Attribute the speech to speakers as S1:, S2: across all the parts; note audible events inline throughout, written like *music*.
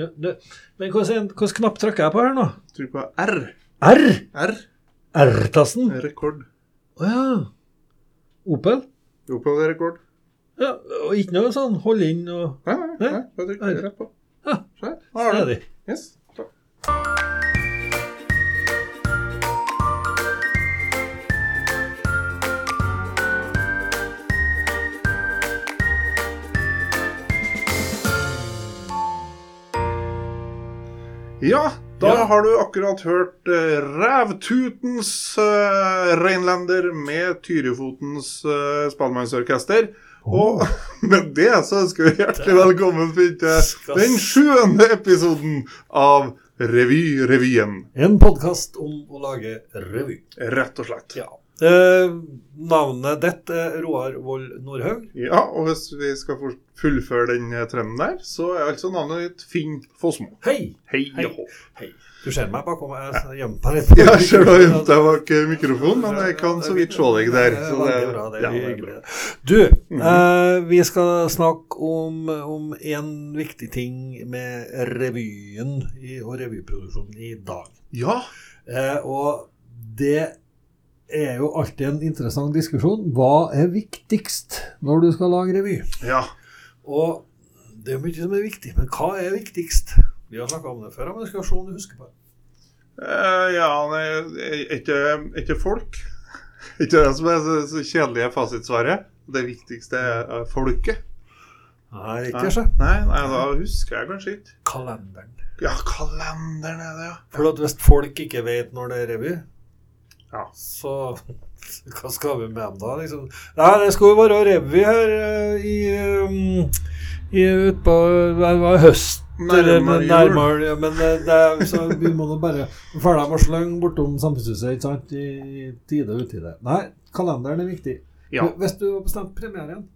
S1: Ja, det, men hvilken knapp trykker jeg på her nå?
S2: Trykk på R.
S1: R?
S2: R.
S1: R-tasten?
S2: Rekord.
S1: Å ja. Opel?
S2: Opel er rekord.
S1: Ja, og ikke noe sånn hold inn og
S2: Nei, nei, nei. Bare trykk
S1: R.
S2: rett på.
S1: Ja,
S2: Så her. Har du det. Yes. Ja, da
S1: Ja.
S2: har du akkurat hørt uh, Rævtutens uh, reinlender med Tyrifotens uh, spallemannsorkester. Og *laughs* med det så ønsker vi hjertelig velkommen til den sjuende episoden av Revy-revyen.
S1: En podkast om å lage revy.
S2: Rett og slett.
S1: Ja. Eh, navnet ditt er Roar Vold Nordhaug.
S2: Ja, og hvis vi skal fullføre den eh, trenden der, så er altså navnet ditt Finn Fossmo.
S1: Hei!
S2: Hei
S1: Hei. Hei. Du ser meg bakom. *laughs* Jeg gjemte meg litt.
S2: Jeg ser du har gjemt deg bak eh, mikrofonen, men jeg kan så vidt se deg der.
S1: Det er
S2: Så
S1: veldig bra. Det er
S2: det er
S1: hyggelig. Du, eh, vi skal snakke om, om en viktig ting med revyen i, og revyproduksjonen i dag.
S2: Ja,
S1: Eh, og det er jo alltid en interessant diskusjon. Hva er viktigst når du skal lage revy?
S2: ja.
S1: Og det er mye som er viktig, men hva er viktigst? Vi har snakka om det før, men skal se om du husker på det.
S2: Uh, ja, ikke, folk. *laughs* Ikke det som er så, så kjedelige fasitsvaret. Det viktigste er eh, folket.
S1: Nei, ikke så.
S2: Nei, nei, da husker jeg kanskje ikke.
S1: Kalenderen.
S2: Ja, kalenderen er det, ja.
S1: For at hvis folk ikke vet når det er revy,
S2: Ja.
S1: så *laughs* hva skal vi med da? Liksom? Nei, det skulle jo være revy her eh, i, um, i utpå det var høst.
S2: Nærmere
S1: nærmere, ja, men det, det, så vi må nå bare følge dem og slenge bortom samfunnshuset ikke sant? i tide og utide. Nei, kalenderen er viktig.
S2: Ja,
S1: Hvis du har bestemt premieren,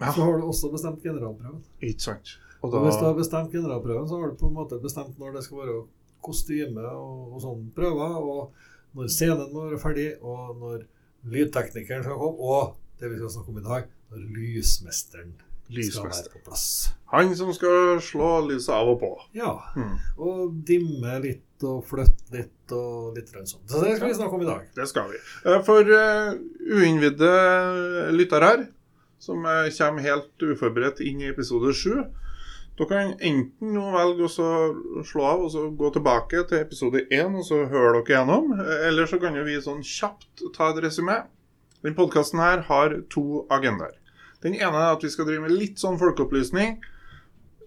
S2: Ja.
S1: så har du også bestemt generalprøven.
S2: ikke sant. Og
S1: da... hvis du har bestemt generalprøven, så har du på en måte bestemt når det skal være kostyme og, og sånn prøver, og når scenen må være ferdig, og når lydteknikeren skal komme, og det vi skal snakke om i dag, når lysmesteren skal være på plass.
S2: Han som skal slå lyset av og på.
S1: Ja,
S2: Mm.
S1: og dimme litt og flytte litt og litt sånn. Så det skal vi snakke om i dag.
S2: Det skal vi. Eh, For uh, uinnvidde lyttere her, som eh, kommer helt uforberedt inn i episode sju, da kan enten noen velge å slå av og så gå tilbake til episode én og så høre dere gjennom. Eller så kan vi sånn kjapt ta et resymé. Den podkasten her har to agendaer. Den ene er at vi skal drive med litt sånn folkeopplysning.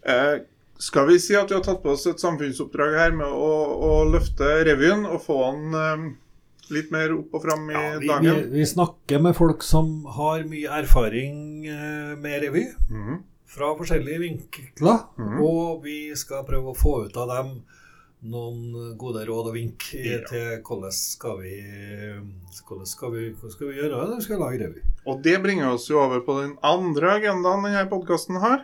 S2: Eh, skal vi si at vi har tatt på oss et samfunnsoppdrag her med å, å løfte revyen og få den eh, litt mer opp og fram i
S1: Ja, vi, vi,
S2: dagen?
S1: vi snakker med folk som har mye erfaring eh, med revy.
S2: Mhm.
S1: Fra forskjellige vinkler,
S2: mm.
S1: og vi skal prøve å få ut av dem noen gode råd og vink
S2: Ja.
S1: til hvordan skal vi hvordan skal vi, hvordan skal vi gjøre når vi skal lage revy.
S2: Og det bringer oss jo over på den andre agendaen denne podkasten har.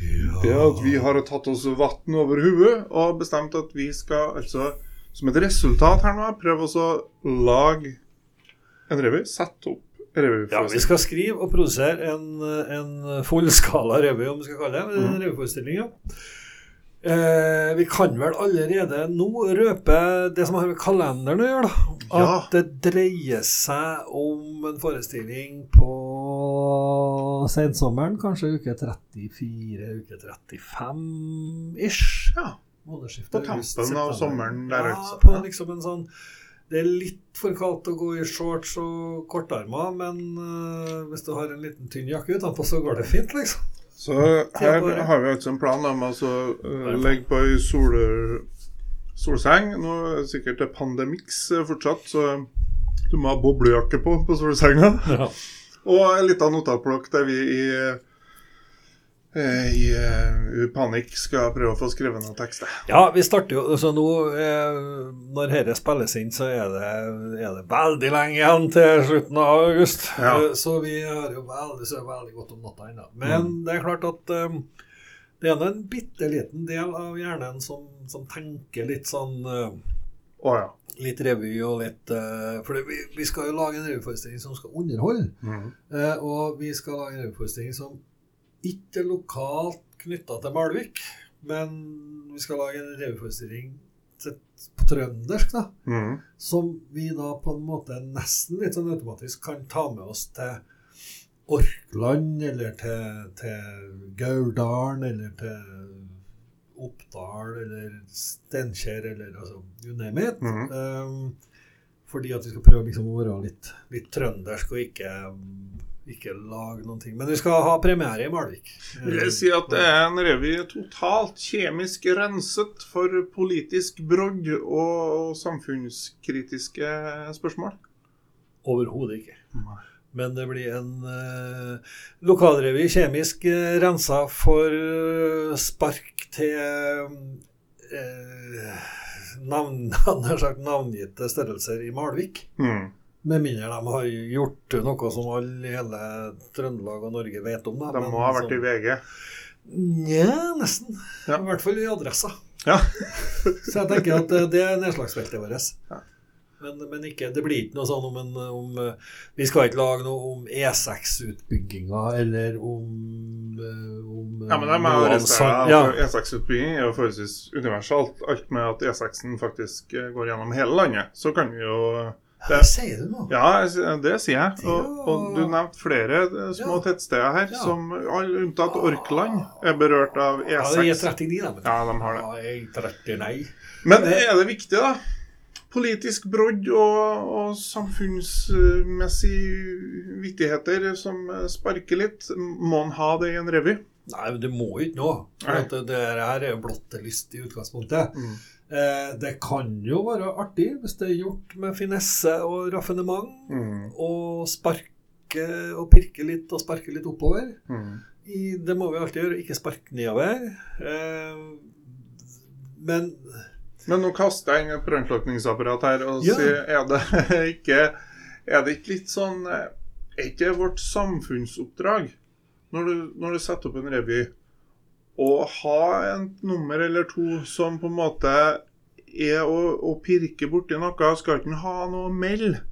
S2: Det er at vi har tatt oss vann over huet og bestemt at vi skal altså, som et resultat her nå, prøve oss å lage en revy. Sette opp
S1: Ja, vi skal skrive og produsere en, en fullskala revy, om vi skal kalle det. En
S2: Mhm.
S1: revyforestilling, ja. Eh, vi kan vel allerede nå røpe det som har med kalenderen å gjøre, da.
S2: Ja.
S1: At det dreier seg om en forestilling på sensommeren, kanskje uke 34, uke 35 ish.
S2: Ja. På tampen av sommeren der,
S1: ja,
S2: altså.
S1: På liksom en sånn Det er litt for kaldt å gå i shorts og kortarmer, men uh, hvis du har en liten tynn jakke utenpå, så går det fint, liksom.
S2: Så her har vi altså en plan om å altså, uh, legge på ei sol, solseng. Nå er det sikkert det pandemix eh, fortsatt, så du må ha boblejakke på på solsenga.
S1: Ja.
S2: Og en liten notatblokk der vi i, i uh, panikk skal prøve å få skrevet noen tekster.
S1: Ja, vi starter jo altså nå eh, Når dette spilles inn, så er det, er det veldig lenge igjen til slutten av august.
S2: Ja.
S1: Uh, Så vi har jo veldig, så veldig godt om natta ennå. Men det er klart at um, det er en bitte liten del av hjernen som, som tenker litt sånn uh,
S2: oh, ja.
S1: Litt revy og litt eh, For vi, vi skal jo lage en revyforestilling som skal underholde.
S2: Mm.
S1: Eh, og vi skal lage en revyforestilling som ikke lokalt knytta til Malvik. men vi skal lage en revyforestilling på trøndersk, da.
S2: Mm.
S1: Som vi da på en måte nesten litt sånn automatisk kan ta med oss til Orkland, eller til, til Gauldalen, eller til Oppdal, eller Steinkjer, eller altså you name it.
S2: Mm.
S1: Um, fordi at vi skal prøve liksom å være litt, litt trøndersk og ikke, ikke lage noen ting. Men vi skal ha premiere i Malvik.
S2: Vil jeg si at det er en revy totalt kjemisk renset for politisk brodd og samfunnskritiske spørsmål?
S1: Overhodet ikke.
S2: Nei.
S1: Men det blir en eh, lokalrevy kjemisk eh, rensa for eh, spark til eh, navn, *laughs* navngitte størrelser i Malvik.
S2: Mm.
S1: Med mindre de har gjort noe som alle i hele Trøndelag og Norge vet om. Da.
S2: De må ha vært i VG.
S1: Nja, nesten.
S2: Ja.
S1: I hvert fall i Adressa.
S2: Ja. *laughs*
S1: Så jeg tenker at eh, det er nedslagsfeltet vårt.
S2: Ja.
S1: Men, men ikke, det blir ikke noe sånn om, en, om eh, Vi skal ikke lage noe om E6-utbygginga eller om, eh, om
S2: Ja, men
S1: det av
S2: arrestert.
S1: ja.
S2: E6-utbygging er jo forholdsvis universalt. Alt med at E6-en faktisk går gjennom hele landet. Så kan vi jo
S1: Hva sier du nå?
S2: Ja, det sier jeg. Og, og du nevnte flere eh, små
S1: Ja.
S2: tettsteder her,
S1: Ja.
S2: som alle unntatt Orkland er berørt av
S1: Ja, det er
S2: E6.
S1: E39, da.
S2: Ja, de har det.
S1: Ja, E30.
S2: Men er det viktig, da? Politisk brodd og, og samfunnsmessige vittigheter som sparker litt. Må en ha det i en revy?
S1: Nei, men det må jo ikke nå. For det, det her er jo i utgangspunktet. Eh, det kan jo være artig hvis det er gjort med finesse og raffinement.
S2: Mm.
S1: Og sparke og pirke litt og sparke litt oppover.
S2: Mm.
S1: I, det må vi alltid gjøre, ikke sparke nedover. Eh, men
S2: Men nå kaster jeg inn et brannslukningsapparat her og
S1: Ja.
S2: sier er det *laughs* ikke Er det ikke litt sånn eh, Er ikke vårt samfunnsoppdrag når du, når du setter opp en revy, å ha en nummer eller to som på en måte er å, å pirke borti noe? Skal ikke ha noe å melde?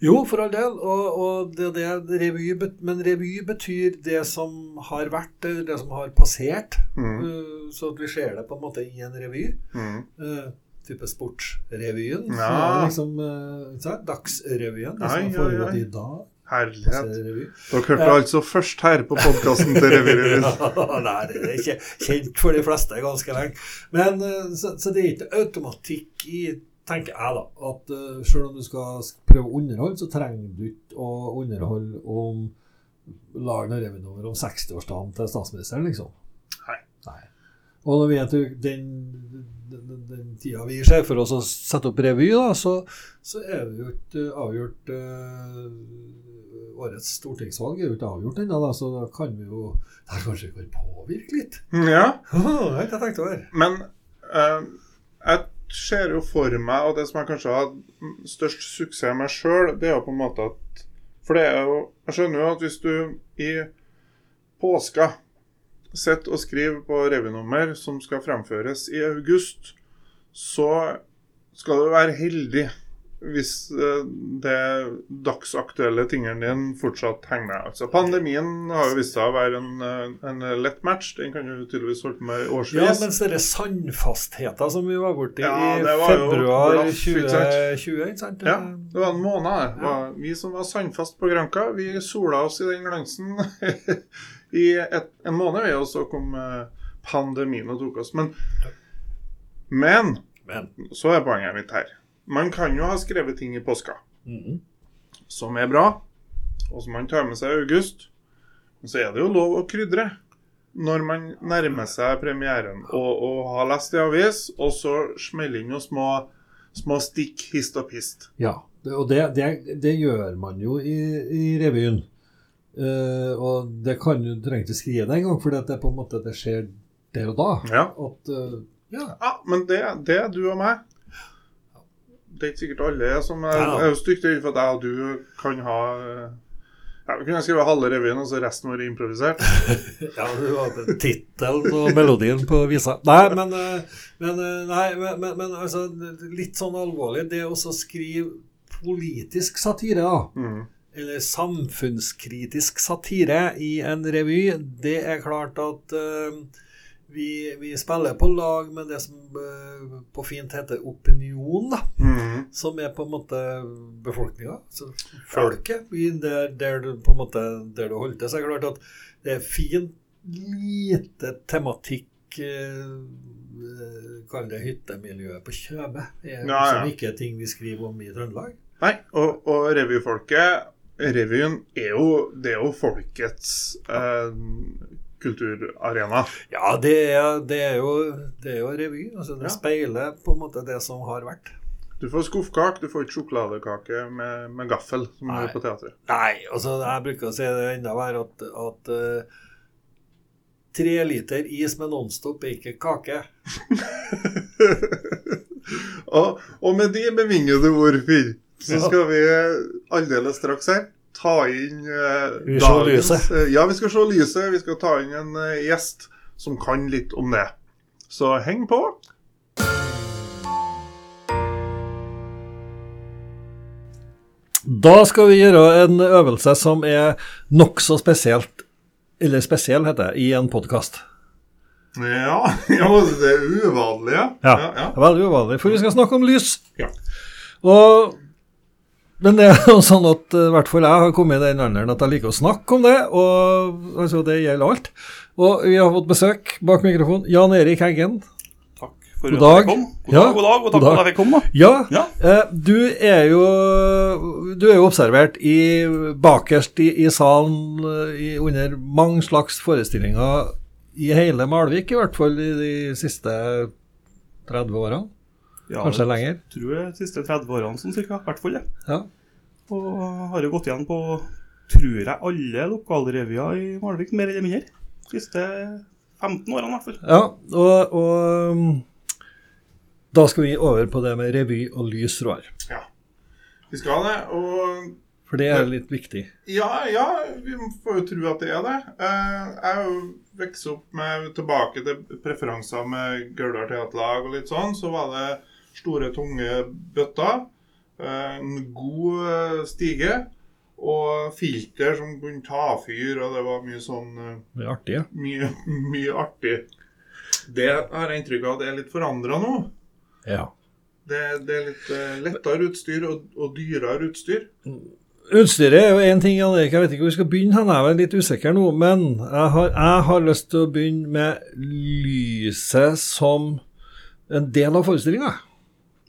S1: Jo, for all del. Og, og det, det, revy, men revy betyr det som har vært, det som har passert.
S2: Mm.
S1: Eh, Så at vi ser det på en måte i en revy.
S2: Mm.
S1: Uh, type Sportsrevyen. som
S2: Ja.
S1: liksom, uh. Dagsrevyen. Det som har foregått i dag.
S2: Herlighet. Dere hørte
S1: Ja.
S2: altså først her på podkasten til Revyrevyen. *laughs*
S1: Nei, det er ikke kjent for de fleste ganske lenge. Men eh, så, så det er ikke automatikk i tenker jeg da, at uh, selv om du skal prøve å underholde, så trenger du ikke å underholde om lage noe revynummer om 60-årsdagen til statsministeren, liksom.
S2: Nei.
S1: Og når vi er til den, den, den, tida vi ser for oss å sette opp revy, da, så, så er det jo ikke avgjort eh, Årets stortingsvalg er jo ikke avgjort ennå, så da kan vi jo Der kanskje kan påvirke litt?
S2: Ja. *laughs*
S1: det har ikke jeg tenkt over.
S2: Men eh, jeg ser jo for meg, og det som jeg kanskje har størst suksess med sjøl, det er jo på en måte at For det er jo Jeg skjønner jo at hvis du i påska sitter og skriver på revynummer som skal fremføres i august, så skal du være heldig hvis eh, det dagsaktuelle tingene dine fortsatt henger med. Altså, pandemien har jo vist seg å være en, eh, en lett match. Den kan du tydeligvis holde på med årsvis.
S1: Ja, mens denne sandfastheten som vi var borti
S2: Ja,
S1: i februar
S2: blaff, ikke
S1: 2020.
S2: Ja, det var en måned. Det var vi som var sandfast på Granka, vi sola oss i den glansen *laughs* i et, en måned, vi, og så kom eh, pandemien og tok oss. Men, men
S1: Men
S2: så er poenget mitt her. Man kan jo ha skrevet ting i påska
S1: mhm.
S2: som er bra, og som man tar med seg i august. Men så er det jo lov å krydre når man nærmer seg premieren og, og har lest i avis, og så smeller inn noen små, små stikk hist og pist.
S1: Ja, og det, det, det gjør man jo i, i revyen. Uh, og det kan du trenger ikke skrive det engang, for det er på en måte det skjer der og da.
S2: Ja.
S1: At, uh, ja.
S2: Ja, men det, det er du og meg. Det er ikke sikkert alle som er,
S1: Ja.
S2: er jo stygt redd for at jeg og du kan ha eh, ja, Vi kunne skrive halve revyen, og så resten var improvisert. *laughs*
S1: ja, det var tittelen og melodien på visa. Nei, men, eh, men, eh, nei, men, men, altså, litt sånn alvorlig, det å skrive politisk satire, da.
S2: Mm.
S1: eller samfunnskritisk satire i en revy, det er klart at eh, vi, vi spiller på lag med det som eh, på fint heter opinion, da.
S2: Mhm.
S1: Som er på en måte befolkninga. Folket. Der, der, du, på en måte, der du holder til. Så er det klart at det er fint lite tematikk eh, Kall det hyttemiljøet på Kjøbe. Er
S2: Ja, ja.
S1: Som ikke ting vi skriver om i Trøndelag.
S2: Nei, og, og revyfolket Revyen er jo, det er jo folkets eh, kulturarena.
S1: Ja, det er, det er, jo, det er jo revy. Altså, det
S2: Ja.
S1: speiler på en måte det som har vært.
S2: Du får skuffkake, du får ikke sjokoladekake med, med gaffel, som du
S1: Nei.
S2: gjør på teatret.
S1: Nei, altså jeg bruker å si det enda verre at, at uh, tre liter is med Nonstop er ikke kake. *laughs*
S2: og, og med de bevingede ord, Fyr, så skal vi aldeles straks her ta inn eh,
S1: Vi dagens
S2: eh, ja, vi skal se lyset. Vi skal ta inn en eh, gjest som kan litt om det. Så heng på.
S1: Da skal vi gjøre en øvelse som er nokså spesielt, eller spesiell heter det, i en podkast.
S2: Ja, *laughs* ja det er uvanlig.
S1: Ja.
S2: ja, ja.
S1: Veldig uvanlig, for vi skal snakke om lys.
S2: Ja.
S1: Og, men det er jo sånn at eh, i hvert fall jeg har kommet i den alderen at jeg liker å snakke om det, og altså, det gjelder alt. Og vi har fått besøk bak mikrofonen. Jan Erik Heggen.
S3: Takk for
S1: God
S3: at
S1: dag.
S3: jeg kom. God
S1: Ja,
S3: dag, god dag, og takk for at jeg komme. da.
S1: Ja,
S3: Ja.
S1: eh, du er jo Du er jo observert i, bakerst i, i salen eh, i, under mange slags forestillinger i hele Malvik, i hvert fall i de siste 30 årene.
S3: Ja,
S1: Kanskje
S3: det
S1: lenger.
S3: tror jeg de siste 30 årene sånn cirka, i hvert fall det.
S1: Ja.
S3: Og har jo gått igjen på, tror jeg, alle lokalrevyer i Malvik, mer eller mindre. De siste 15 årene i hvert fall.
S1: Ja, og, og da skal vi over på det med revy og lys, Roar.
S2: ja. Vi skal det. Og
S1: For det er litt viktig.
S2: Ja, ja, vi får jo tro at det er det. Eh, Jeg har jo vokst opp med tilbake til preferanser med Gaular teaterlag og litt sånn. Så var det store, tunge bøtter, eh, en god eh, stige og filter som kunne ta fyr, og det var mye sånn
S1: Mye er artig. ja.
S2: Mye, *laughs* mye artig. Det har jeg inntrykk av at det er litt forandra nå.
S1: Ja.
S2: Det, det er litt eh, lettere utstyr og, og dyrere utstyr.
S1: Utstyret er jo én ting, Jan Erik. Jeg vet ikke hvor vi skal begynne. Han er vel litt usikker nå. Men jeg har, jeg har lyst til å begynne med lyset som en del av forestillinga.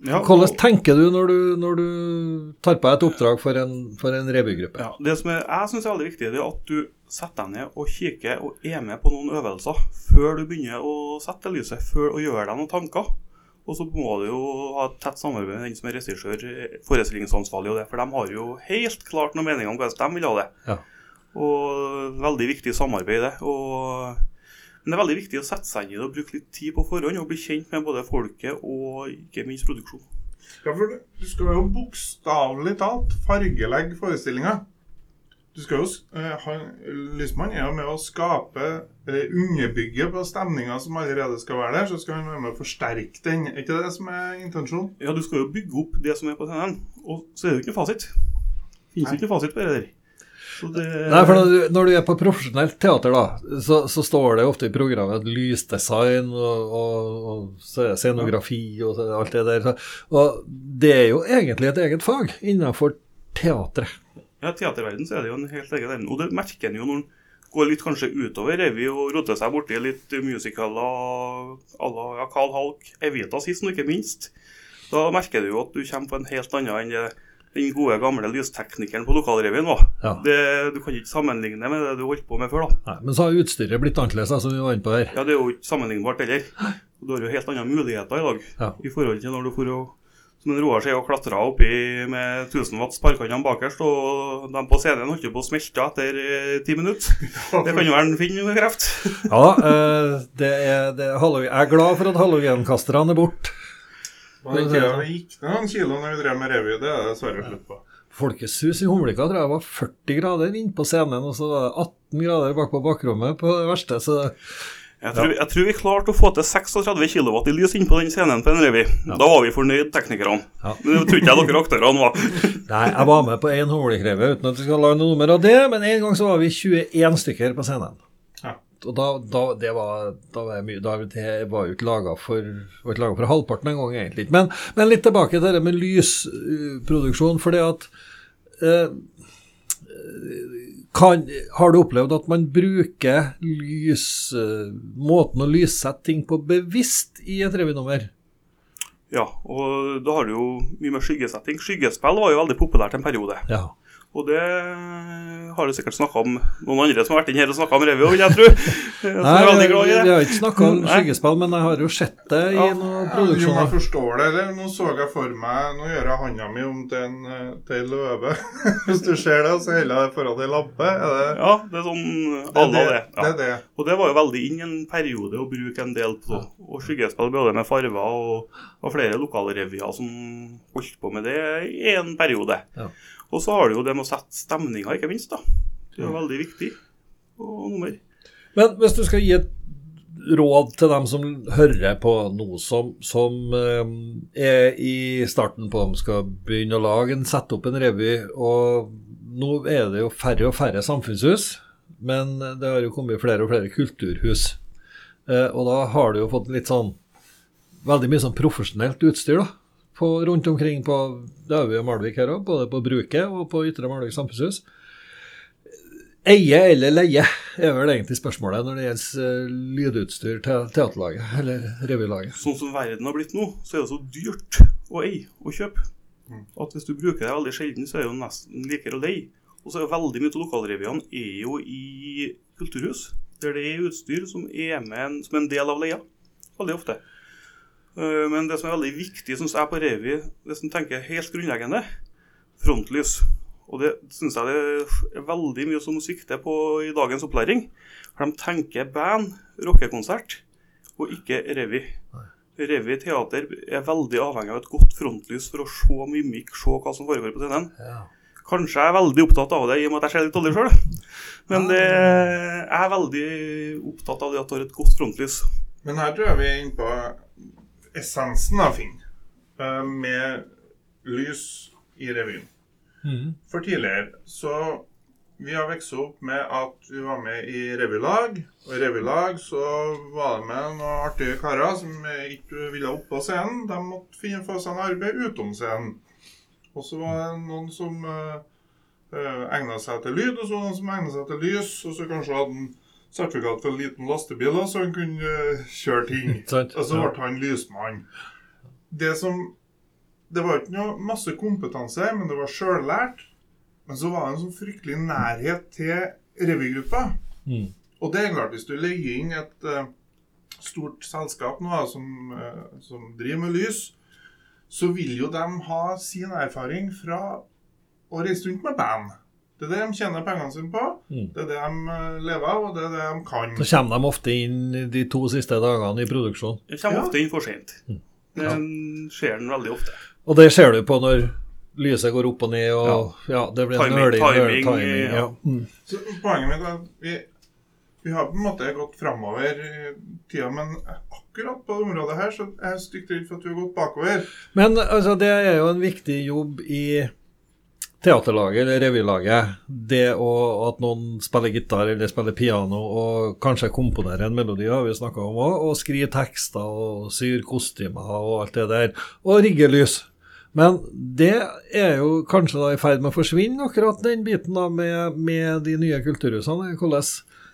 S3: Ja,
S1: Hvordan tenker du når du, når du tar på deg et oppdrag for en, for en revygruppe?
S3: Ja, det som er, jeg syns er veldig viktig, det er at du setter deg ned og kikker og er med på noen øvelser før du begynner å sette lyset, før å gjøre deg noen tanker. Og så må du jo ha et tett samarbeid med den som er regissør, forestillingsansvarlig og det, for de har jo helt klart noen meninger om hvordan de vil ha det.
S1: Ja.
S3: Og veldig viktig samarbeid, det. Og, men det er veldig viktig å sette seg inn i det og bruke litt tid på forhånd og bli kjent med både folket og ikke minst produksjonen.
S2: Ja, for du- skal jo bokstavelig talt fargelegge forestillinga. Du skal jo s- eh, Lysmann er jo med å skape eller underbygge på stemninga som allerede skal være der, så skal han være med å forsterke den. Er ikke det som er intensjonen?
S3: Ja, du skal jo bygge opp det som er på scenen, og så er det jo ikke fasit. Finnes ikke fasit på det der. Det
S1: Nei, for når du, når du er på profesjonelt teater, da, så, så står det ofte i programmet lysdesign og, og, og scenografi og alt det der. Og det er jo egentlig et eget fag innenfor teatret.
S3: Ja, teaterverden så er det jo en helt egen verden. Og det merker en jo når en går litt kanskje utover revy og roter seg borti litt musicaler à la ja, Carl Halk, Evita sist, og ikke minst. Da merker du jo at du kommer på en helt annen enn det den gode, gamle lysteknikeren på lokalrevyen var.
S1: Ja.
S3: Det, du kan ikke sammenligne med det du holdt på med før, da.
S1: Nei, men så har utstyret blitt annerledes, Altså, vi var inne på her.
S3: Ja, det er jo ikke sammenlignbart heller. Du har jo helt andre muligheter i dag
S1: Ja.
S3: i forhold til når du får å, som en Roar sier, og klatra oppi med 1000 watts sparkene bakerst, og de på scenen holdt på å smelte etter eh, ti minutter. Det kan jo være en fin kreft.
S1: Ja eh, det er, det er jeg er glad for at halloweenkasterne er borte.
S2: Og ikke det gikk ned noen kilo når vi drev med revy, det er det dessverre slutt på.
S1: Folkets hus i Humlika tror jeg var 40 grader inne på scenen, og så var det 18 grader bak på bakrommet på det verste. Så
S3: Jeg tror, jeg tror vi klarte å få til 36 kW i lys inn på den scenen på en revy. Da var vi fornøyd, teknikerne.
S1: Ja.
S3: Men det tror ikke jeg dere aktørene var. *laughs*
S1: Nei, jeg var med på én humlekreve uten at vi skal lage noe nummer av det, men en gang så var vi 21 stykker på scenen. Og da, da, det var, da var mye da, Det var jo ikke laga for, for halvparten engang, egentlig. Men, men litt tilbake til det med lysproduksjon. For det at eh, kan, Har du opplevd at man bruker lys, eh, måten å lyssette ting på bevisst i et revynummer?
S3: Ja, og da har du jo mye med skyggesetting. Skyggespill var jo veldig populært en periode.
S1: Ja.
S3: Og det har du sikkert snakka om noen andre som har vært inn her og snakka om revy òg, vil jeg tro. *laughs*
S1: Nei,
S3: det.
S1: har ikke snakka om skyggespill, men jeg har jo sett det i
S3: Ja.
S1: noen
S2: produksjoner. jo, jeg forstår det. Eller nå så jeg for meg Nå gjør jeg handa mi om til en, eh, til en løve. *laughs* Hvis du ser det, så holder jeg det foran ei lampe.
S3: Ja, det er sånn
S2: det?
S3: à
S2: Er
S3: la
S2: det,
S3: det.
S2: det
S3: Ja.
S2: er det.
S3: Og det var jo veldig inn en periode å bruke en del på. Og skyggespill både med farver og, og flere lokalrevyer som holdt på med det i en periode.
S1: Ja.
S3: Og så har du jo det med å sette stemninga, ikke minst. da. Det er jo veldig viktig Og nummer.
S1: Men hvis du skal gi et råd til dem som hører på noe som, som eh, er i starten på de skal begynne å lage en, sette opp en revy, og nå er det jo færre og færre samfunnshus, men det har jo kommet flere og flere kulturhus. Eh, og da har du jo fått litt sånn veldig mye sånn profesjonelt utstyr, da. På, rundt omkring på Det og vi Malvik her òg, både på Bruket og på Ytre Malvik samfunnshus. Eie eller leie er vel egentlig spørsmålet når det gjelder eh, lydutstyr til teaterlaget eller revylaget.
S3: Sånn som verden har blitt nå, så er det så dyrt å eie og kjøpe. At hvis du bruker det veldig sjelden, så er det jo nesten likere å leie. Og så er jo veldig mye av lokalrevyene er jo i kulturhus, der det er utstyr som er med en, som en del av leia. Veldig ofte. Eh, Men det som er veldig viktig, syns jeg, på revy, det som tenker helt grunnleggende, frontlys. Og det syns jeg det er veldig mye som svikter på i dagens opplæring. For de tenker band, rockekonsert, og ikke revy. Revy teater er veldig avhengig av et godt frontlys for å se mimikk, se hva som foregår på scenen. Kanskje jeg er veldig opptatt av det i og med at jeg ser litt dårlig sjøl. Men det, jeg er veldig opptatt av det at du har et godt frontlys.
S2: Men her tror jeg vi er inne på essensen av Finn. eh, Med lys i revyen.
S1: Mm.
S2: For tidligere så Vi har vokst opp med at vi var med i revylag. Og i revylag så var det med noen artige karer som ikke ville opp på scenen. De måtte finne få seg en arbeid utom scenen. Og så var det noen som uh, egna seg til lyd, og så var det noen som egna seg til lys. Og så kanskje hadde han sertifikat for en liten lastebil, da, så han kunne eh, kjøre ting. *laughs* Og så ble han lysmann. Det som Det var ikke noe masse kompetanse, men det var sjøllært. Men så var det en sånn fryktelig nærhet til revygruppa.
S1: Mm.
S2: Og det er klart, hvis du legger inn et uh, stort selskap nå som, uh, som driver med lys, så vil jo de ha sin erfaring fra å reise rundt med band. Det er det de tjener pengene sine på.
S1: Mm.
S2: Det er det de eh, lever av, og det er det de kan.
S1: Så kommer de ofte inn de to siste dagene i produksjon.
S3: De kommer
S2: Ja.
S3: ofte inn for sent. Det skjer den veldig ofte.
S1: Og det ser du på når lyset går opp og ned, og ja, det blir en
S3: Timing-
S1: nøling
S3: timing,
S1: timing. Ja.
S3: ja.
S1: Mm.
S2: Så poenget mitt er at vi, vi har på en måte gått framover i tida, men akkurat på det området her så er jeg stygt redd for at vi har gått bakover.
S1: Men altså, det er jo en viktig jobb i teaterlaget eller revylaget. Det å, at noen spiller gitar eller spiller piano og kanskje komponerer en melodi, har vi snakka om òg. Og skriver tekster og syr kostymer og alt det der. Og rigger lys. Men det er jo kanskje da i ferd med å forsvinne, akkurat den biten da med, med de nye kulturhusene. Hvordan,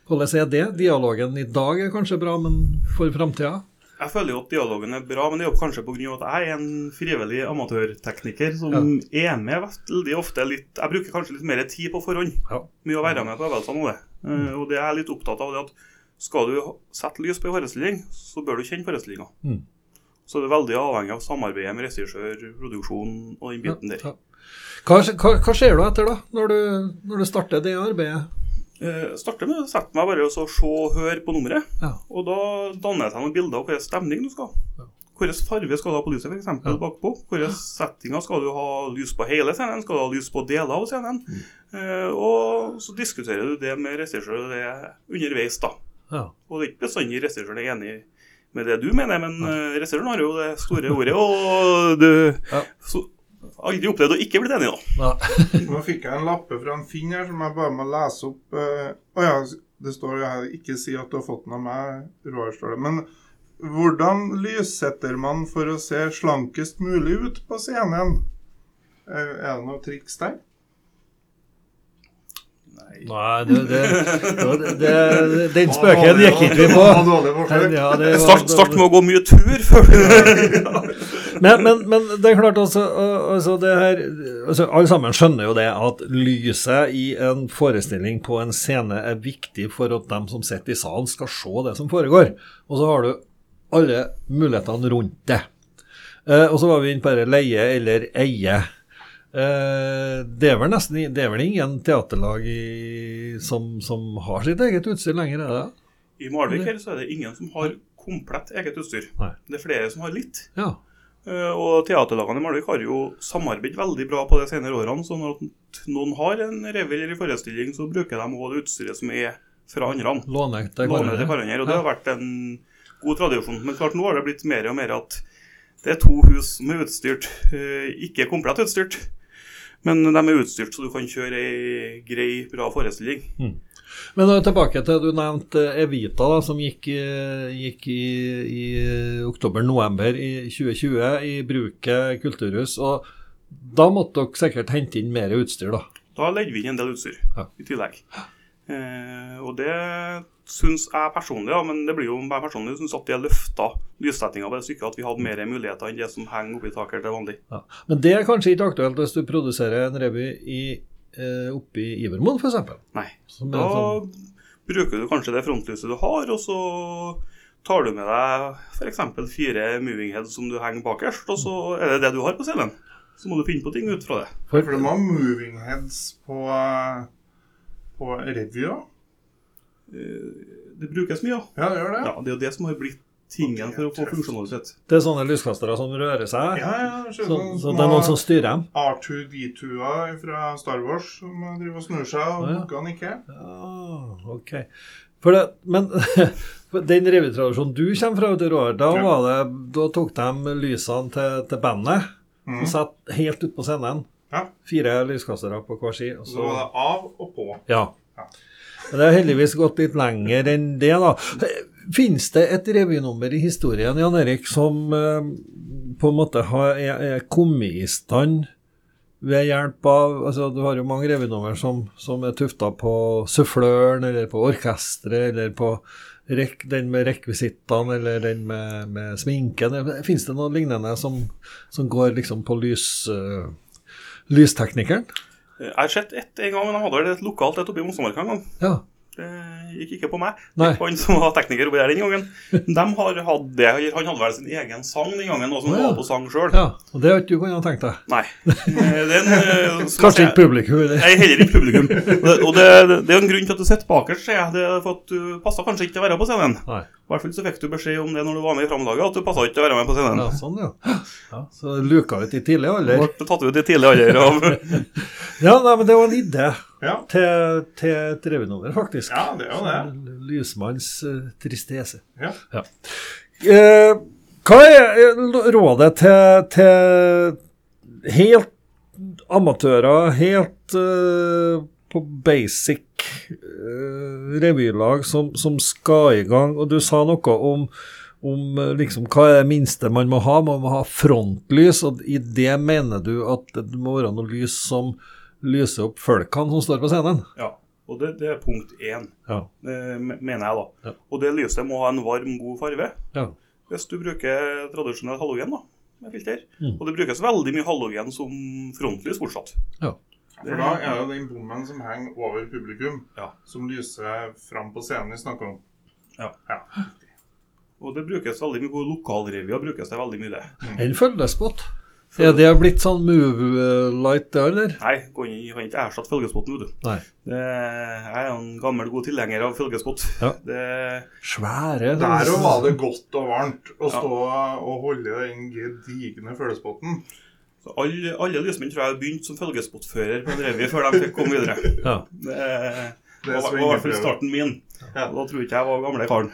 S1: hvordan er det? Dialogen i dag er kanskje bra, men for framtida?
S3: Jeg føler jo at dialogen er bra, men det er jo kanskje pga. at jeg er en frivillig amatørtekniker som er med veldig ofte litt Jeg bruker kanskje litt mer tid på forhånd
S1: Ja.
S3: med å være med på øvelsene og det. Eh, Og det er jeg litt opptatt av det at skal du sette lys på en forestilling, så bør du kjenne forestillinga.
S1: Mm.
S3: Så det er veldig avhengig av samarbeidet med regissør, produksjon og den biten der.
S1: Ja. Hva, hva, hva skjer du etter, da, når du, når du starter det arbeidet?
S3: Eh, starter med å sette meg bare og så se og høre på nummeret.
S1: Ja.
S3: Og da danner jeg seg noen bilder av hvilken stemning du skal ha. Hvilken farge skal du ha på lyset, f.eks.
S1: Ja.
S3: bakpå? Hvilke settinger skal du ha lys på hele scenen? Skal du ha lys på deler av scenen?
S1: Mm.
S3: Eh, og så diskuterer du det med regissøren underveis, da.
S1: Ja.
S3: Og det er ikke bestandig regissøren er enig med det du mener, men ja. regissøren har jo det store ordet, og du
S1: Ja.
S3: så, aldri opplevd å ikke bli enig, da. *laughs*
S2: Nå fikk jeg en lappe fra en Finn her som jeg bare må lese opp. eh, Å ja, Det står jo her ikke si at du har fått den av meg, Roar, står det. Men hvordan lyssetter man for å se slankest mulig ut på scenen? Er det noe triks der?
S3: Nei.
S1: Nei, det, det, det, det, den spøken gikk ikke vi på.
S3: Start, start med å gå mye tur før du *laughs* *laughs*
S1: Men, men, men det er klart altså, altså det her, altså Alle sammen skjønner jo det at lyset i en forestilling på en scene er viktig for at de som sitter i salen, skal se det som foregår. Og så har du alle mulighetene rundt det. Eh, og så var vi inne på det leie eller eie. Eh, det er vel nesten det er vel ingen teaterlag i, som, som har sitt eget utstyr lenger, er det?
S3: I Malvik her så er det ingen som har komplett eget utstyr.
S1: Nei.
S3: Det er flere som har litt.
S1: Ja.
S3: Eh, Og teaterlagene i Malvik har jo samarbeidet veldig bra på de senere årene. Så når noen har en revy eller en forestilling, så bruker de også det utstyret som er fra andre.
S1: Låne til hverandre.
S3: Og det har vært en god tradisjon. Men klart nå har det blitt mer og mer at det er to hus som er utstyrt. eh, Ikke komplett utstyrt, men de er utstyrt så du kan kjøre ei grei, bra forestilling.
S1: Men tilbake til du nevnte Evita, da, som gikk, eh, gikk i, i oktober-november i 2020 i Bruket kulturhus. og Da måtte dere sikkert hente inn mer utstyr, da.
S3: Da legger vi inn en del utstyr
S1: Ja.
S3: i tillegg. Eh, og det syns jeg personlig, ja, men det blir jo bare personlig, syns at det løfta lyssettinga på det stykket, at vi hadde mer muligheter enn det som henger oppi taket til vanlig.
S1: Ja. Men det er kanskje ikke aktuelt hvis du produserer en revy i, eh, oppe i Ivermoen, f.eks.
S3: Nei.
S1: Som
S3: Da
S1: sånn,
S3: bruker du kanskje det frontlyset du har, og så tar du med deg f.eks. fire moving heads som du henger bakerst, og så er det det du har på scenen. Så må du finne på ting ut fra det.
S2: For de har moving heads på, på revya?
S3: Eh, Det brukes mye, ja.
S2: Ja, det gjør det.
S3: ja. Det er jo det som har blitt tingen for å få funksjonalitet.
S1: det er sånne lyskastere som rører seg.
S2: Ja, ja,
S1: Så, så det er noen som styrer dem.
S2: R2D2-er fra Star Wars som driver og snur seg og
S1: Ja, ja.
S2: ikke.
S1: Ja, ok. For det, men *laughs* den revytradisjonen du kommer fra, Roar, da,
S2: Ja.
S1: var det, da tok de lysene til, til bandet
S2: mm.
S1: og satt helt ut på scenen.
S2: Ja.
S1: Fire lyskastere på hver side. og
S2: Så var det av og på.
S1: Ja.
S2: Ja.
S1: Det har heldigvis gått litt lenger enn det, da. Fins det et revynummer i historien, Jan Erik, som eh, på en måte har, er, er kommet i stand ved hjelp av altså Du har jo mange revynummer som, som er tufta på suffløren, eller på orkesteret, eller på rek, den med rekvisittene, eller den med, med sminken. Fins det noe lignende som, som går liksom på lys, uh, lysteknikeren?
S3: Jeg har sett ett en gang, men de hadde vel et lokalt et oppe i Mossemarka en gang.
S1: Ja.
S3: Det gikk ikke på meg. Han som var tekniker oppi der den gangen. *laughs* De har hatt det. Han hadde vel sin egen sang den gangen, og som
S1: ja.
S3: var på sang sjøl.
S1: Ja, og det har ikke du kunnet tenkt deg.
S3: Nei. *laughs* Eh, en, eh,
S1: Kanskje ikke publikum. eller?
S3: Nei, heller ikke publikum. *laughs* Og det, det, det er en grunn til at du sitter bakerst, sier jeg. Det for at du passa kanskje ikke til å være på scenen.
S1: Nei.
S3: I hvert fall så fikk du beskjed om det når du var med i Framlaget, at du passa ikke til å være med på scenen.
S1: Ja, sånn, ja. ja. Så luka ut i tidlig alder.
S3: Ble tatt ut i tidlig alder av
S1: Ja, nei, men det var en idé
S2: Ja,
S1: til, til et revynummer, faktisk.
S2: ja det er jo det.
S1: Lysmanns uh, tristese.
S2: Ja.
S1: Eh, hva er eh, rådet til, til helt amatører, helt uh, på basic uh, revylag som, som skal i gang? Og du sa noe om, om liksom, hva er det minste man må ha? Man må ha frontlys, og i det mener du at det må være noe lys som lyser opp folkene som står på scenen?
S3: Ja. Og det, det er punkt én,
S1: Ja.
S3: det mener jeg, da.
S1: Ja.
S3: Og det lyset må ha en varm, god farge.
S1: ja.
S3: Hvis du bruker tradisjonell halogen, da, med filter.
S1: Mm.
S3: Og det brukes veldig mye halogen som frontlys fortsatt.
S1: ja.
S2: For da er det den bommen som henger over publikum,
S3: Ja.
S2: som lyser fram på scenen vi snakker om.
S3: Ja.
S2: Ja.
S3: Og det brukes veldig mye på lokalrevyer. brukes det veldig mye det.
S1: En følgespott. Er det blitt sånn move eh, light, det, eller?
S3: Nei, kan ikke, ikke erstatte følgespotten, vet du.
S1: Nei.
S3: Det, jeg er jo en gammel, god tilhenger av følgespott.
S1: Ja. *laughs*
S3: Det,
S1: Svære.
S2: Der òg var det godt og varmt å
S3: Ja.
S2: stå og holde den gedigne følgespotten.
S3: alle, alle lysmenn tror jeg har begynt som følgespottfører på en revy før de fikk komme videre.
S1: Ja.
S3: Det,
S2: Det
S3: var, i hvert fall starten min.
S2: Ja.
S3: Da tror ikke jeg var gamle karen.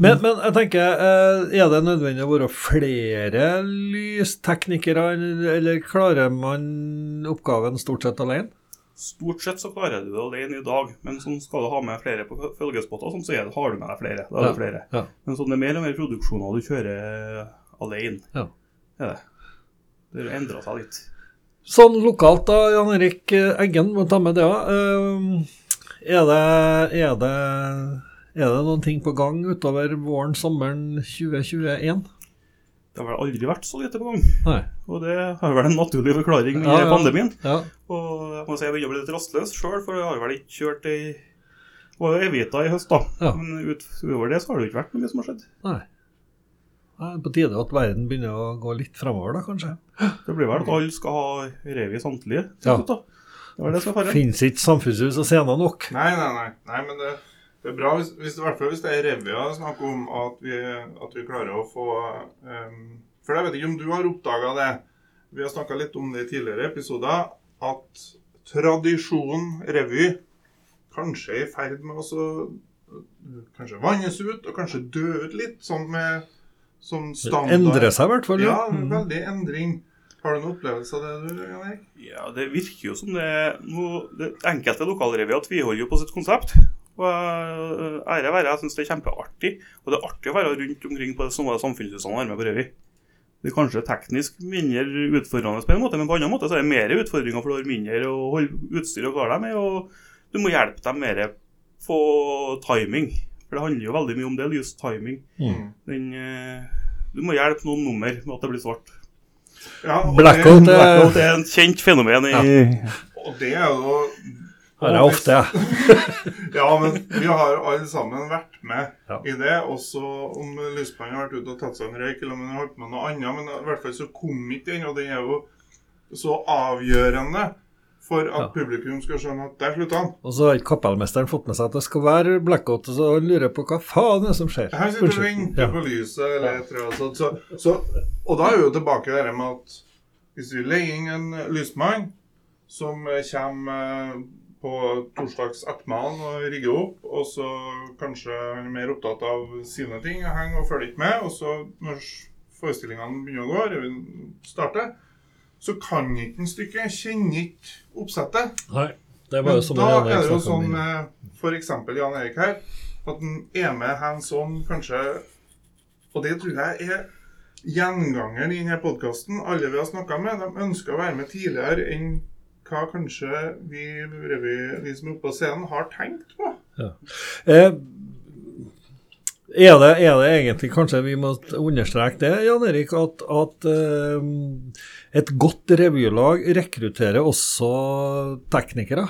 S1: Men, men jeg tenker, eh, er det nødvendig å være flere lysteknikere, eller- eller klarer man oppgaven stort sett alene?
S3: Stort sett så klarer du det alene i dag, men sånn skal du ha med flere på følgespotter, sånn, så er det, har du med deg flere. Da er det
S1: Ja,
S3: flere.
S1: ja.
S3: Men sånn det er mer og mer produksjoner du kjører alene.
S1: Ja.
S3: Er det. Det har endra seg litt.
S1: Sånn lokalt da, Jan Erik Eggen, må ta med det òg. Er, det- er, det, er det noen ting på gang utover våren, sommeren 2021?
S3: Det har vel aldri vært så lite på gang.
S1: Nei.
S3: Og det har vel en naturlig forklaring med
S1: Ja, ja.
S3: pandemien.
S1: Ja.
S3: Og jeg må si jeg begynner å bli litt rastløs sjøl, for jeg har vel ikke kjørt ei var jo Evita i høst, da.
S1: Ja.
S3: Men utover det så har det jo ikke vært noe som har skjedd.
S1: Nei. Det er på tide at verden begynner å gå litt framover, da, kanskje.
S3: Det blir vel at alle skal ha revy samtlige. til
S1: Ja.
S3: slutt, da. Det var det som var faren.
S1: Fins ikke samfunnshus og scener nok.
S2: Nei, nei, nei. nei men det, det er bra hvis, hvis, i hvert fall hvis det er Revia snakk om at vi, at vi klarer å få um, For jeg vet ikke om du har oppdaga det. Vi har snakka litt om det i tidligere episoder. At tradisjonen revy kanskje er i ferd med å kanskje vannes ut, og kanskje dø ut litt, sånn med som standard.
S1: Endre seg i hvert fall.
S2: Ja,
S1: Mm.
S2: veldig endring. Har du noen opplevelse av det, du, Jan Erik?
S3: Ja, det virker jo som det nå det Enkelte lokalrevyer tviholder jo på sitt konsept. Og eh, ære være, jeg syns det er kjempeartig. Og det er artig å være rundt omkring på det samme samfunnshusene og være med på revy. Det er kanskje teknisk mindre utfordrende på en måte, men på en annen måte så er det mer utfordringer, for du har mindre å holde utstyr og klare deg med. Og du må hjelpe dem mer på timing. For det handler jo veldig mye om det, just timing.
S1: Mm.
S3: Den, eh, du må hjelpe noen nummer med at det blir svart.
S2: Ja,
S1: Blackout,
S2: det,
S3: Blackout er et kjent fenomen i
S2: og det er jo
S1: Har jeg ofte, jeg. *laughs*
S2: Ja, men vi har alle sammen vært med
S1: Ja.
S2: i det. Også om Lysbanen har vært ute og tatt seg en røyk, eller om han har holdt på med noe annet. Men i hvert fall så kom ikke den, og den er jo så avgjørende for at
S1: Ja.
S2: publikum skal skjønne at der slutta han.
S1: Og så har ikke kapellmesteren fått med seg at det skal være blackout, og så lurer på hva faen det er som skjer.
S2: Her sitter og
S1: vinker
S2: på lyset eller et eller annet sånt. Så, så, og da er vi jo tilbake til det med at hvis vi leier inn en lysmann som kommer eh, på torsdags ettermiddag og rigger opp, og så kanskje han er mer opptatt av sine ting og henger og følger ikke med, og så når forestillingene begynner å gå, revyen starter, så kan ikke en stykke, kjenner ikke oppsettet.
S1: Nei, det var
S2: Men
S1: jo som
S2: da er det jo sånn med f.eks. Jan Erik her, at han er med hands on kanskje Og det tror jeg er gjengangeren i denne podkasten. Alle vi har snakka med, de ønsker å være med tidligere enn hva kanskje vi, vi, vi som er oppe på scenen, har tenkt på.
S1: Eh, er, det, er det egentlig kanskje vi må understreke det, Jan Erik, at, at uh, et godt revylag rekrutterer også teknikere?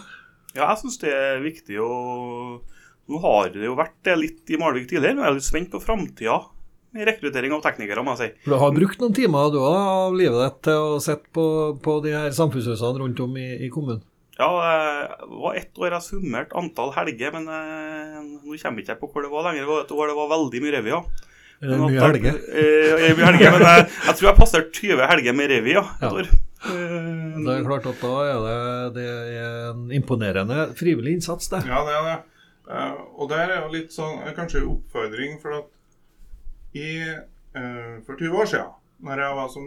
S3: Ja, jeg syns det er viktig og Nå har det jo vært det litt i Malvik tidligere, men jeg er litt spent på framtida i rekruttering av teknikere, må jeg si.
S1: For Du har brukt noen timer du, av livet ditt til å sette på, på de her samfunnshusene rundt om i, i kommunen?
S3: Ja, det var ett år jeg summerte antall helger, men eh, nå kommer ikke jeg på hvor det var lenger. Det var et år det var veldig mye revy, ja. Men
S1: mye helger?
S3: Eh, mye helger, men jeg, jeg tror jeg passerte 20 helger med revy, ja.
S1: Ja.
S3: Et år. Eh,
S1: Det er klart at da er det, det er en imponerende frivillig innsats, det.
S2: Ja, det er det. Eh, og der er jo litt sånn eh, kanskje oppfordring, for at i eh, For 20 år siden, når jeg var som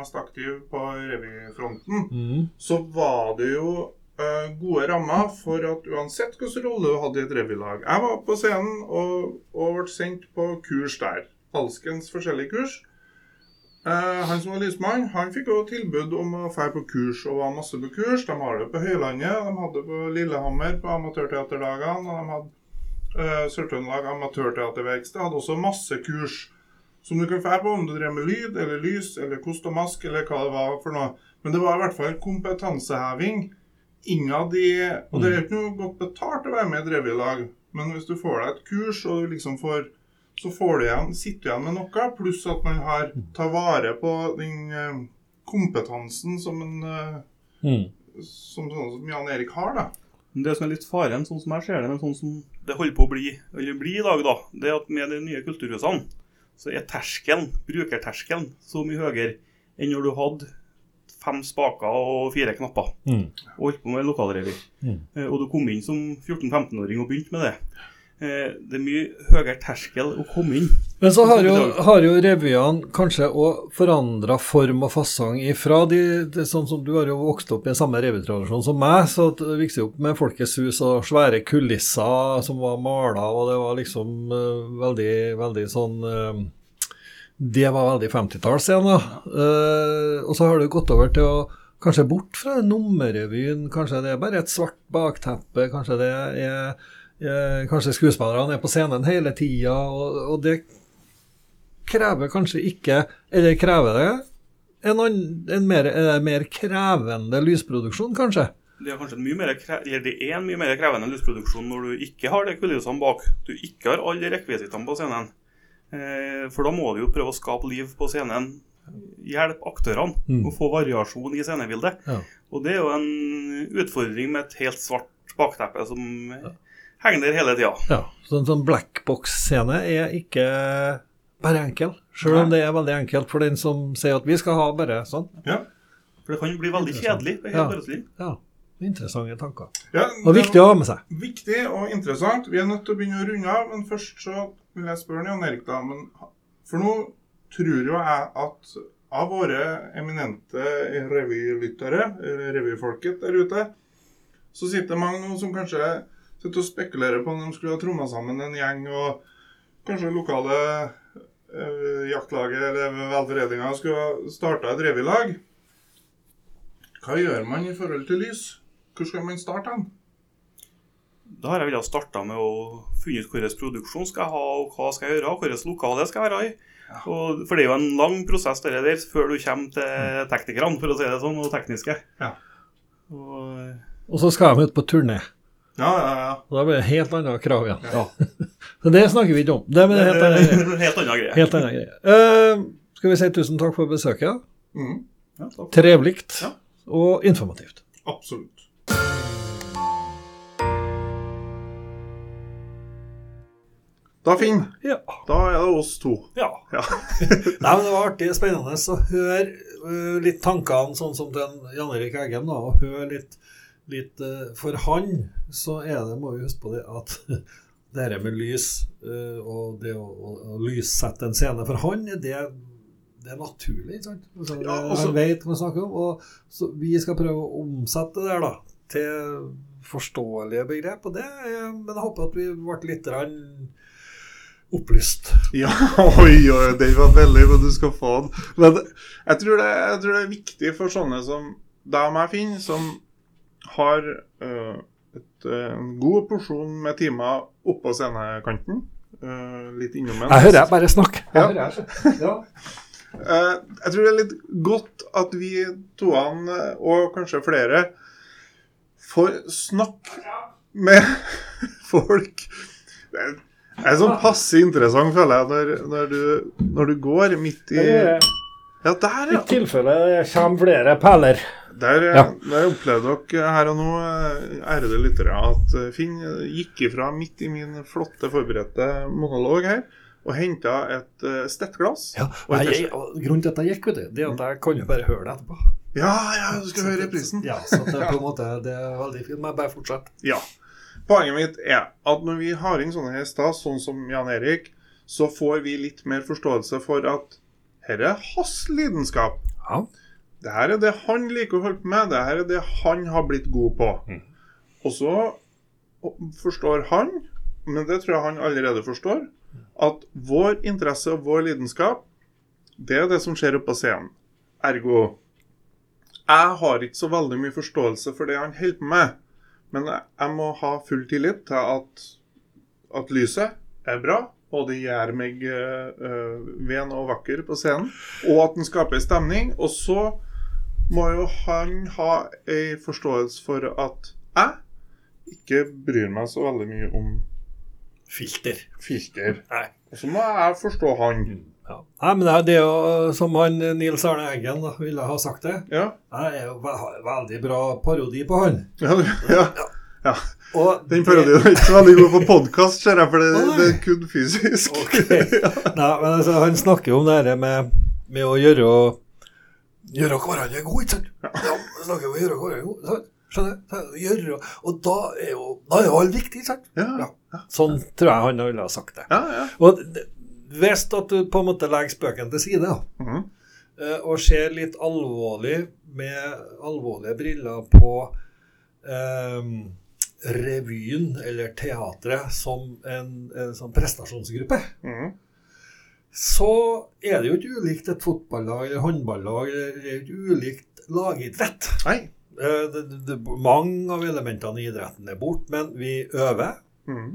S2: mest aktiv på revyfronten,
S1: Mm.
S2: så var det jo eh, gode rammer for at uansett hvilken rolle du hadde i et revylag Jeg var på scenen og, og ble sendt på kurs der. Alskens forskjellige kurs. Eh, han som var lysmann, han fikk også tilbud om å dra på kurs, og var masse på kurs. De har det på Høylandet, de hadde det på Lillehammer på amatørteaterdagene. Og de hadde eh, Sør-Trøndelag Amatørteaterverksted hadde også masse kurs som du kan dra på om du drev med lyd eller lys eller kost og mask eller hva det var for noe. Men det var i hvert fall kompetanseheving innad i Og det er jo ikke noe godt betalt å være med i et revylag, men hvis du får deg et kurs og du liksom får så får du igjen, sitter du igjen med noe, pluss at man har tar vare på den eh, kompetansen som en eh,
S1: Mm.
S2: som, sånn som Jan Erik har, da.
S3: Det som er litt faren, sånn som jeg ser det, men sånn som det holder på å bli, eller bli i dag, da, det er at med de nye kulturhusene, så er terskelen, brukerterskelen, så mye høyere enn når du hadde fem spaker og fire knapper
S1: Mm.
S3: og holdt på med lokalrevy.
S1: Mm.
S3: Eh, Og du kom inn som 14-15-åring og begynte med det. Eh, Det er mye høyere terskel å komme inn.
S1: Men så har jo, har jo revyene kanskje òg forandra form og fasong ifra de, det, Sånn som du har jo vokst opp i samme revytradisjon som meg, så du vokste opp med Folkets hus og svære kulisser som var mala, og det var liksom uh, veldig, veldig sånn eh, Det var veldig 50-tallsscene. Uh, og så har det gått over til å Kanskje bort fra nummerrevyen, kanskje det er bare et svart bakteppe, kanskje det er, er Kanskje skuespillerne er på scenen hele tida, og, og det krever kanskje ikke Eller krever det en, en mer, en mer krevende lysproduksjon, kanskje?
S3: Det er kanskje mye mer, det er en mye mer krevende lysproduksjon når du ikke har de kulissene bak. Du ikke har alle rekvisittene på scenen. Eh, for da må du jo prøve å skape liv på scenen. Hjelpe aktørene
S1: Mm.
S3: å få variasjon i scenebildet.
S1: Ja.
S3: Og det er jo en utfordring med et helt svart bakteppe som henger der hele tida.
S1: Ja, så en sånn blackbox-scene er ikke bare enkel, sjøl om det er veldig enkelt for den som sier at vi skal ha bare sånn.
S2: Ja.
S3: For det kan jo bli veldig kjedelig.
S1: Ja. Ja, interessante tanker.
S2: Ja,
S1: Og viktig å ha med seg.
S2: Viktig og interessant. Vi er nødt til å begynne å runde av, men først så vil jeg spørre Jan Erik, da. Men, for nå tror jo jeg at av våre eminente revylyttere, revyfolket der ute, så sitter mange nå som kanskje sitter og spekulerer på om de skulle ha tromma sammen en gjeng, og kanskje lokale eh, jaktlaget eller velforeninga skulle ha starta et revylag. Hva gjør man i forhold til lys? Hvor skal man starte hen?
S3: Da har jeg villet starte med å finne ut hvilken produksjon skal jeg ha, og hva skal jeg gjøre, og hvilket lokale skal jeg være i. Og, for det er jo en lang prosess det der før du kommer til teknikerne, for å si det sånn, og tekniske.
S2: Ja.
S3: Og,
S1: Og så skal de ut på turné.
S2: Ja, ja, ja.
S1: Og da blir det helt andre krav igjen. *laughs* Så det snakker vi ikke om. Det er en helt annen *laughs* greie.
S3: helt annen greie.
S1: Eh, skal vi si tusen takk for besøket?
S2: Mm.
S3: Ja.
S1: Trevelig
S3: Ja.
S1: og informativt.
S2: absolutt. Da, Finn,
S1: Ja.
S2: da er det oss to.
S3: Ja.
S2: Ja. *laughs*
S1: Nei, men Det var artig spennende å høre uh, litt tankene sånn som til Jan Erik Eggen. da, og høre litt, litt uh, For han så er det, må vi huske på det, at *laughs* det her med lys uh, og det å, å, å lyssette en scene For han er det, det er naturlig. ikke sant? Altså,
S2: Ja, også,
S1: han vet hva han snakker om. Og så vi skal prøve å omsette det der da, til forståelige begrep. og det, Men jeg håper at vi ble litt grann opplyst.
S2: Ja, oi, oi, den var veldig hva du skal få den. Men jeg tror, det, jeg tror det er viktig for sånne som deg og meg, Finn, som har uh, et, øh, en god porsjon med timer oppå scenekanten. Uh, litt innom en.
S1: Jeg hører jeg bare snakke.
S2: Ja.
S1: Jeg hører jeg. Ja.
S2: uh, jeg tror det er litt godt at vi toene, og kanskje flere, får snakke med *laughs* folk. Det er- sånn passe interessant, føler jeg, når, når, du, når du går midt i Ja, der,
S1: I
S2: ja.
S1: tilfelle det kommer flere pæler.
S2: Der,
S1: Ja.
S2: der opplevde dere her og nå, eh, ærede lyttere, at eh, Finn gikk ifra midt i min flotte forberedte monolog her og henta et uh, stettglass.
S1: Ja, jeg, og grunnen til at jeg gikk, vet du, det er at jeg kan jo bare høre det etterpå.
S2: Ja, ja, du skal høre reprisen.
S1: Ja, så det er på en måte det er veldig fint. Men bare fortsett.
S2: Ja. Poenget mitt er at når vi har inn sånne hester, sånn som Jan Erik, så får vi litt mer forståelse for at dette er hans lidenskap.
S1: Ja.
S2: Dette er det han liker å holde på med. Dette er det han har blitt god på.
S1: Mm.
S2: Og så forstår han, men det tror jeg han allerede forstår, at vår interesse og vår lidenskap, det er det som skjer oppe på scenen. Ergo jeg har ikke så veldig mye forståelse for det han holder på med. Men jeg- må ha full tillit til at, at lyset er bra, og det gjør meg øh, øh, ven og vakker på scenen. Og at den skaper stemning. Og så må jo han ha ei forståelse for at jeg ikke bryr meg så veldig mye om
S1: Filter.
S2: filter.
S1: Nei.
S2: Og så må jeg forstå han.
S1: Ja. Nei, men det er- jo som han Nils Arne Eggen da, ville ha sagt det.
S2: Ja.
S1: Det er jo ve- veldig bra parodi på han.
S2: Ja, ja. ja.
S1: Og
S2: Den parodien er ikke så veldig god på podkast, ser jeg, for det, det er kun fysisk.
S1: Okay. *laughs* Nei, men altså, han snakker jo om det her med, med å gjøre Gjøre hverandre gode, ikke sant? Ja, snakker om å gjøre hverandre gode. sant? Skjønner? Gjøre, og da er jo da er jo alt viktig, ikke sant?
S2: Ja,
S1: Ja. Sånn tror jeg han ville ha sagt det.
S2: ja. ja.
S1: Og det, hvis at du på en måte legger spøken til side
S2: mm
S1: -hmm. og ser litt alvorlig med alvorlige briller på eh, revyen eller teatret som en, en sånn prestasjonsgruppe,
S2: Mhm.
S1: så er det jo ikke ulikt et fotballag eller håndballag. Det er jo ikke ulikt lagidrett.
S2: Nei.
S1: Eh, Det, det, det, mange av elementene i idretten er borte, men vi øver.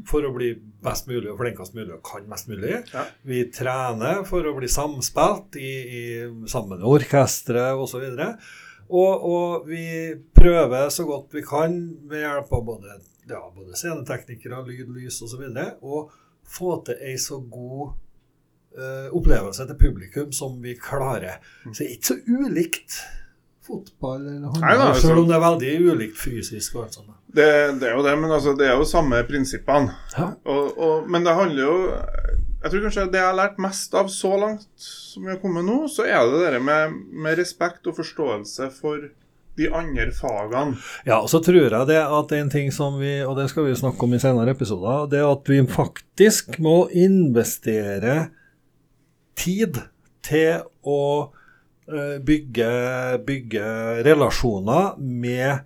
S1: For å bli best mulig og flinkest mulig og kan mest mulig.
S2: Ja.
S1: Vi trener for å bli samspilt i, i, sammen med orkesteret osv. Og, og vi prøver så godt vi kan ved hjelp av både, ja, både sceneteknikere, lyd, lys osv. å få til ei så god uh, opplevelse til publikum som vi klarer. Så det er ikke så ulikt fotball eller håndball,
S2: altså-
S1: selv om det er veldig ulikt fysisk. og alt sånt.
S2: Det, det er jo det, men altså, det er jo samme prinsippene. Og, og, men det handler jo Jeg tror kanskje det jeg har lært mest av så langt som vi har kommet nå, så er det det med, med respekt og forståelse for de andre fagene.
S1: Ja, og så tror jeg det at en ting som vi, og det skal vi snakke om i senere episoder, det er at vi faktisk må investere tid til å eh, bygge, bygge relasjoner med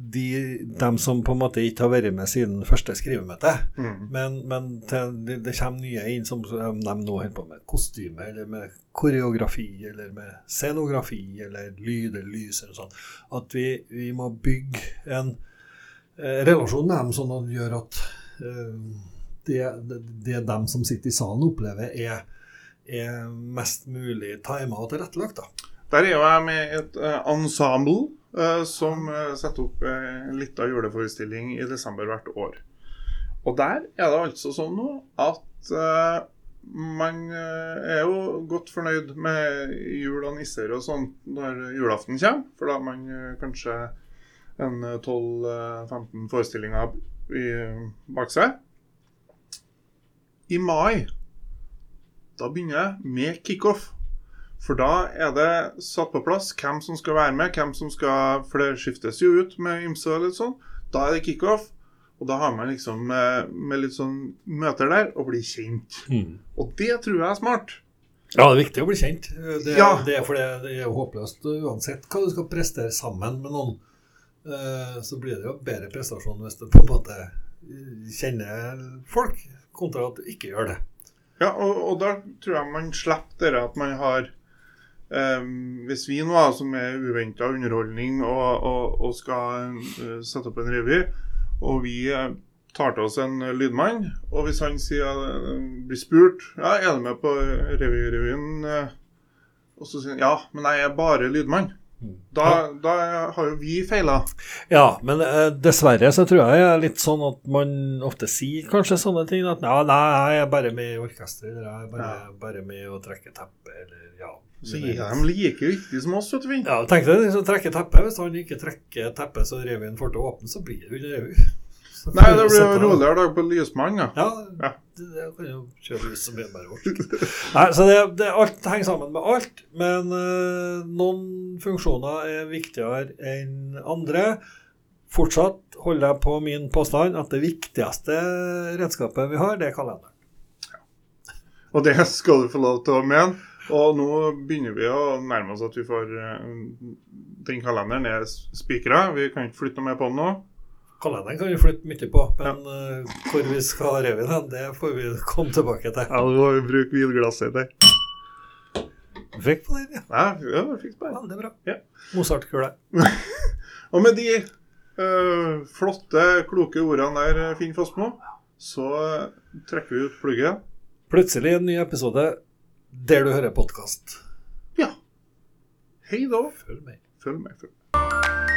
S1: de, dem som på en måte ikke har vært med siden første skrivemøte.
S2: Mm.
S1: Men, men til, det, det kommer nye inn som de nå holder på med kostyme, eller med koreografi, eller med scenografi, eller lyd eller lys eller sånn. At vi, vi må bygge en eh, relasjon med dem, sånn at det gjør at eh, det, det, det dem som sitter i salen opplever, er, er mest mulig tima og tilrettelagt. da.
S2: Der er jo jeg med et uh, ensemble som eh, setter opp eh, en lita juleforestilling i desember hvert år. Og der er det altså sånn nå at eh, man eh, er jo godt fornøyd med jul og nisser og sånt når julaften kommer, for da har man eh, kanskje en eh, 12-15 forestillinger i, bak seg. I mai da begynner jeg med kickoff. For da er det satt på plass hvem som skal være med, hvem som skal For det skiftes jo ut med ymse og litt sånn. Da er det kickoff. Og da har man liksom med, med litt sånn møter der og blir kjent. Og det tror jeg er smart.
S1: Ja, det er viktig å bli kjent. Det,
S2: Ja.
S1: det er for det, det er jo håpløst uansett hva du skal prestere sammen med noen. eh, Så blir det jo bedre prestasjon hvis du på en måte kjenner folk, kontra at du ikke gjør det.
S2: Ja, og, og da tror jeg man slipper det at man har eh, Hvis vi nå som er uventa underholdning og, og, og skal uh, sette opp en revy, og vi eh, tar til oss en lydmann, og hvis han sier, uh, blir spurt ja, er du med på revy-revyen, og så sier han ja, men jeg er bare lydmann. Da, da har jo vi feila.
S1: Ja, men dessverre så tror jeg det er litt sånn at man ofte sier kanskje sånne ting. At nei, nei, jeg er bare med i orkester, eller jeg er bare, bare med å trekke teppet, eller ja.
S2: Så er de like viktige som oss, vet du.
S1: Ja, tenk deg liksom trekke teppet. Hvis han ikke trekker teppet så revyen får til å åpne, så blir det jo ikke revy.
S2: Nei, det blir jo roligere dag på Lysmann, ja.
S1: Ja,
S2: Ja.
S1: det, kan jo kjøre lys som bare vårt. *laughs* Nei, så det, det, alt henger sammen med alt, men uh, noen funksjoner er viktigere enn andre. Fortsatt holder jeg på min påstand at det viktigste redskapet vi har, det er kalenderen.
S2: Og det skal du få lov til å mene. Og nå begynner vi å nærme oss at vi får eh, Den kalenderen er spikra. Vi kan ikke flytte noe mer på den nå.
S1: Kalenderen kan vi flytte mye på, men eh, hvor vi skal ha revyen hen, det får vi komme tilbake til.
S2: Ja, du må jo bruke vinglasset der.
S1: Fikk på den, ja.
S2: Ja, ja, fikk på den.
S1: Veldig bra.
S2: Ja.
S1: Mozart-kule. *laughs*
S2: Og med de eh, flotte, kloke ordene der, Finn Fossmo, så trekker vi ut pluggen.
S1: Plutselig en ny episode der du hører podkast.
S2: Ja. Hei da.
S1: Følg med.
S2: Følg med. Følg. med.